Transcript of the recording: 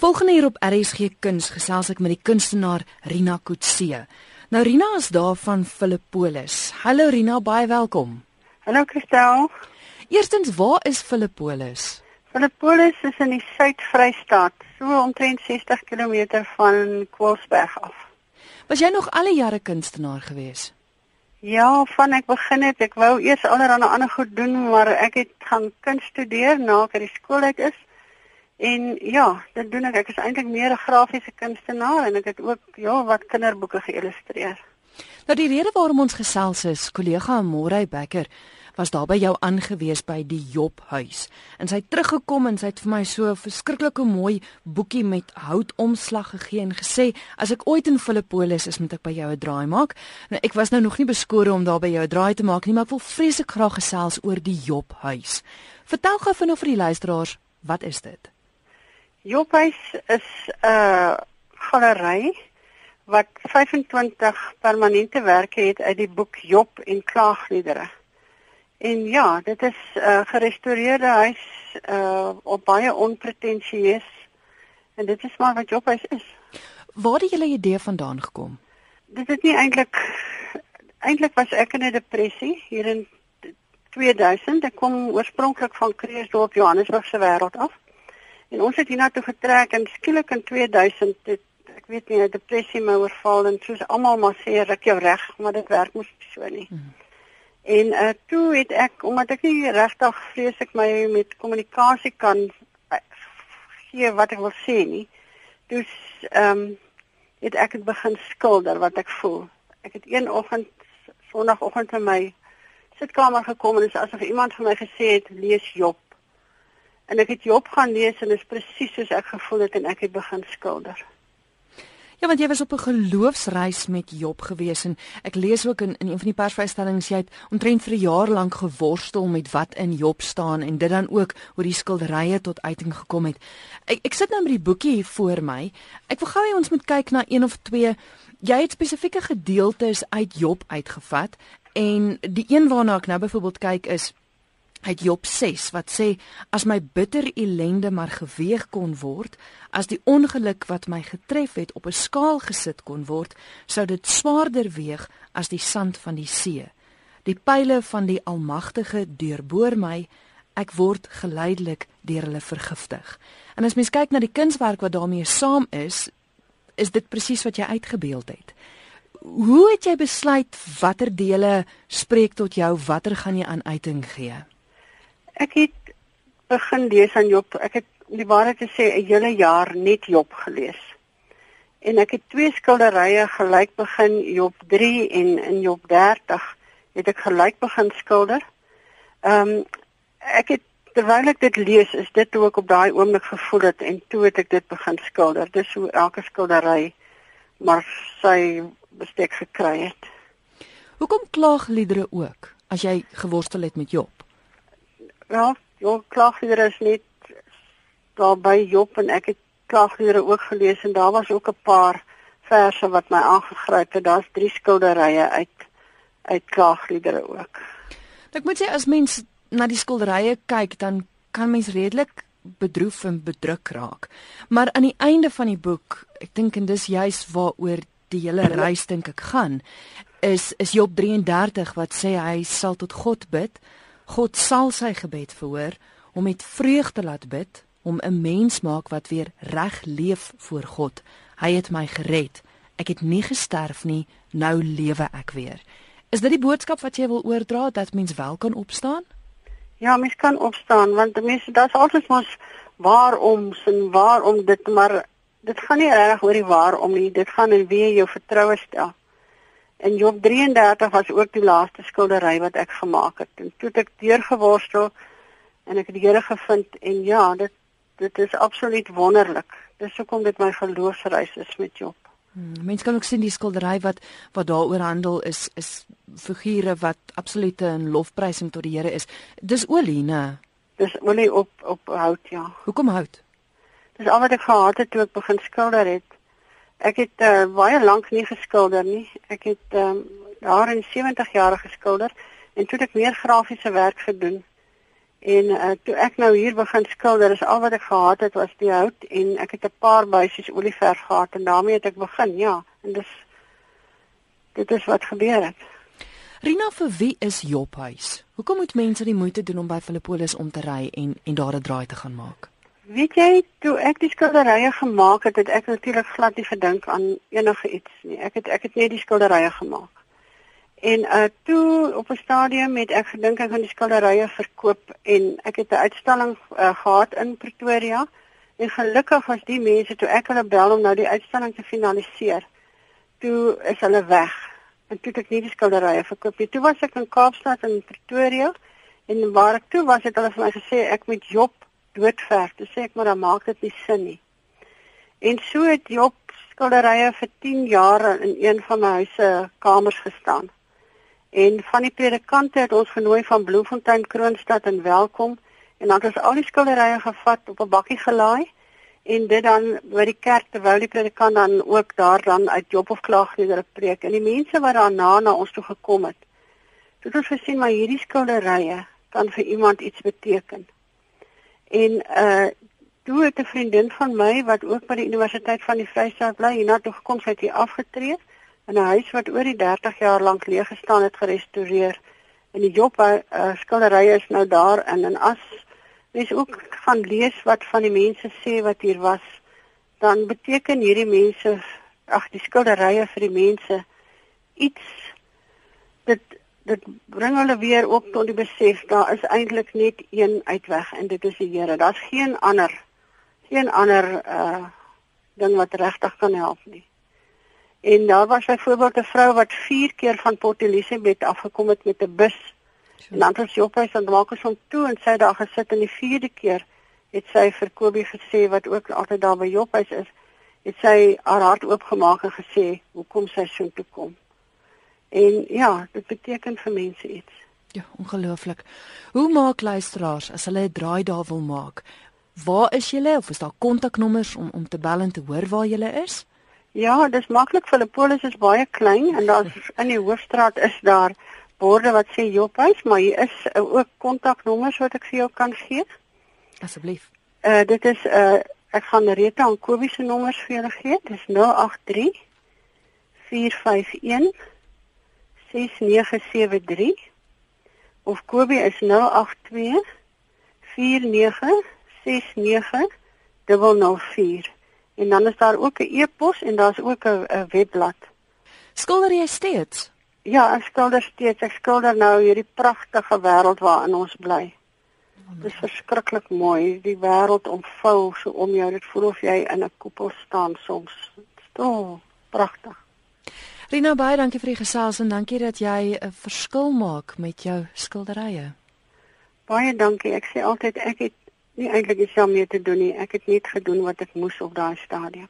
Volgende hier op RSG Kuns gesels ek met die kunstenaar Rina Kutse. Nou Rina is daar van Philippolis. Hallo Rina, baie welkom. Hallo Christel. Eerstens, waar is Philippolis? Philippolis is in die Suid-Vrystaat, so omtrent 60 km van Kwalsberg af. Was jy nog al die jare kunstenaar gewees? Ja, van ek begin het, ek wou eers allerlei ander goed doen, maar ek het gaan kunst studeer na ek uit die skool uit is. En ja, dit doen ek. Ek is eintlik meer 'n grafiese kunstenaar en ek het ook ja, wat kinderboeke geïllustreer. Nou die rede waarom ons gesels is, kollega Morey Becker was daar by jou aangewees by die Job huis. En sy het teruggekom en sy het vir my so 'n verskriklike mooi boekie met houtomslag gegee en gesê as ek ooit in Filippolis is, moet ek by jou 'n draai maak. Nou ek was nou nog nie beskore om daar by jou 'n draai te maak nie, maar ek wil vreeslik graag gesels oor die Job huis. Vertel gou vinnig vir die luisteraars, wat is dit? Jophuis is 'n uh, galery wat 25 permanente werke het uit die boek Job en Klaagliedere. En ja, dit is 'n uh, gerestoreerde huis uh op baie onpretensieus en dit is maar wat Jophuis is. Waar het julle idee vandaan gekom? Dit is nie eintlik eintlik was ek in 'n depressie hier in 2000. Ek kom oorspronklik van Kreeusdorp, Johannesburg se wêreld af. En ons het hiernatoe getrek en skielik in 2000 het ek weet nie 'n depressie my oorval en soos almal maar sê ruk jou reg, maar dit werk mos so nie. Hmm. En uh toe het ek omdat ek nie regtig vreeslik my met kommunikasie kan uh, gee wat ek wil sê nie. Dus ehm um, het ek het begin skilder wat ek voel. Ek het een oggend sonoggend in my sitkamer gekom en dit is asof iemand vir my gesê het lees Job En ek het Job gaan lees en dit is presies soos ek gevoel het en ek het begin skilder. Ja, want jy was op 'n geloofsreis met Job gewees en ek lees ook in in een van die persvrystellings jy het omtrent vir 'n jaar lank geworstel met wat in Job staan en dit dan ook hoe die skilderye tot uiting gekom het. Ek ek sit nou met die boekie hier voor my. Ek wil gou hê ons moet kyk na een of twee jy het spesifieke gedeeltes uit Job uitgevat en die een waarna ek nou byvoorbeeld kyk is uit Job 6 wat sê as my bitter ellende maar geweeg kon word as die ongeluk wat my getref het op 'n skaal gesit kon word sou dit swaarder weeg as die sand van die see. Die pile van die almagtige deurboor my ek word geleidelik deur hulle vergiftig. En as mens kyk na die kunswerk wat daarmee saam is is dit presies wat jy uitgebeeld het. Hoe het jy besluit watter dele spreek tot jou watter gaan jy aan uiting gee Ek het begin lees aan Job. Ek het die waarheid te sê 'n hele jaar net Job gelees. En ek het twee skilderye gelyk begin Job 3 en in Job 30 het ek gelyk begin skilder. Ehm um, ek het terwyl ek dit lees, is dit hoe ek op daai oomblik gevoel het en toe het ek dit begin skilder. Dis hoe elke skildery maar sy bestek gekry het. Hoekom klaagliedere ook as jy geworstel het met Job? Ja, jou klaagliedere is net daar by Job en ek het klaagliedere ook gelees en daar was ook 'n paar verse wat my aangegryp het. Daar's drie skilderye uit uit klaagliedere ook. Ek moet sê as mens na die skilderye kyk, dan kan mens redelik bedroef en bedruk raak. Maar aan die einde van die boek, ek dink en dis juis waaroor die hele reis dink ek gaan, is is Job 33 wat sê hy sal tot God bid God sal sy gebed verhoor om met vreugde laat bid om 'n mens maak wat weer reg leef voor God. Hy het my gered. Ek het nie gesterf nie, nou lewe ek weer. Is dit die boodskap wat jy wil oordra dat mens wel kan opstaan? Ja, mens kan opstaan want die mense daar's altyd mos waarom sin waarom dit maar dit gaan nie reg oor die waarom nie, dit gaan in wie jou vertroue stel. En Job 33 was ook die laaste skildery wat ek gemaak het. En toe het ek deurgeworstel en ek het die Here gevind en ja, dit dit is absoluut wonderlik. Dis hoekom dit my geloofsreis is met Job. Hmm, Mense kan ook sien die skildery wat wat daaroor handel is is figure wat absolute in lofprysing tot die Here is. Dis olie, né? Dis olie op op hout, ja. Hoekom hout? Dis al wat ek gehad het toe ek begin skilder het. Ek het uh, baie lank nie geskilder nie. Ek het um, daar in 70 jaar geskilder en toe het ek meer grafiese werk gedoen. En uh, toe ek nou hier begin skilder, is al wat ek gehad het was die hout en ek het 'n paar buisies olieverf gehad en daarmee het ek begin. Ja, en dis dit is wat gebeur het. Rina, vir wie is Jophuis? Hoekom moet mense die moeite doen om by Philippolis om te ry en en daar 'n draai te gaan maak? Weet jy, toe ek die skilderye gemaak het, het ek natuurlik glad nie gedink aan enige iets nie. Ek het ek het net die skilderye gemaak. En uh toe op 'n stadium het ek gedink ek gaan die skilderye verkoop en ek het 'n uitstalling uh, gehad in Pretoria. En gelukkig was die mense toe ek hulle bel om nou die uitstalling te finaliseer. Toe is hulle weg. En toe het ek nie die skilderye verkoop nie. Toe was ek in Kaapstad in Pretoria en waar ek toe was het hulle vir my gesê ek moet Job doodverf. Toe sê ek maar dan maak dit nie sin nie. En so het Job skilderye vir 10 jaar in een van my huise kamers gestaan. En van die predikante het ons genooi van Bloemfontein Kroonstad en welkom en dan het ons al die skilderye gevat op 'n bakkie gelaai en dit dan by die kerk terwyl die predikant dan ook daar dan uit Job of klaagliedere preek en die mense wat daarna na ons toe gekom het. Dit het gesien maar hierdie skilderye kan vir iemand iets beteken. En uh toe het 'n vriendin van my wat ook by die Universiteit van die Vrystaat bly, hiernatoe gekom, sy het hier afgetree in 'n huis wat oor die 30 jaar lank leeg gestaan het gerestoreer. En die Job uh, skilderye is nou daar en en as mens ook gaan lees wat van die mense sê wat hier was, dan beteken hierdie mense ag die skilderye vir die mense iets dit dit bring hulle weer op tot die besef daar is eintlik net een uitweg en dit is die Here. Daar's geen ander geen ander uh ding wat regtig kan help nie. En daar was byvoorbeeld 'n vrou wat 4 keer van Port Elizabeth afgekom het met 'n bus. En dan het sy op hy son maak ons hom toe en sy daar gesit en die vierde keer het sy vir Kobie gesê wat ook altyd daar by Jophuis is, het sy haar hart oopgemaak en gesê hoekom sy so toe kom. En ja, dit beteken vir mense iets. Ja, ongelooflik. Hoe maak luisteraars as hulle 'n draai daar wil maak? Waar is julle of is daar kontaknommers om om te bel en te hoor waar julle is? Ja, dis maklik. Philippolis is baie klein en daar's in die hoofstraat is daar borde wat sê Jophuis, maar hier is uh, ook kontaknommers wat ek vir jou kan gee. Asseblief. Uh dit is uh ek gaan Rita en Kobie se nommers vir julle gee. Dis 083 451 6973 of Kobie is 082 49 69 004 En dan is daar ook 'n e-pos en daar's ook 'n webblad. Skilder jy steeds? Ja, ek skilder steeds. Ek skilder nou hierdie pragtige wêreld waarin ons bly. Dit is verskriklik mooi. Die wêreld omvou so om jou. Dit voel of jy in 'n koepel staan soms. Stil, pragtig. Rina baie dankie vir die gesels en dankie dat jy 'n verskil maak met jou skilderye. Baie dankie. Ek sê altyd ek het nie eintlik iets daarmee te doen nie. Ek het net gedoen wat ek moes op daai stadium.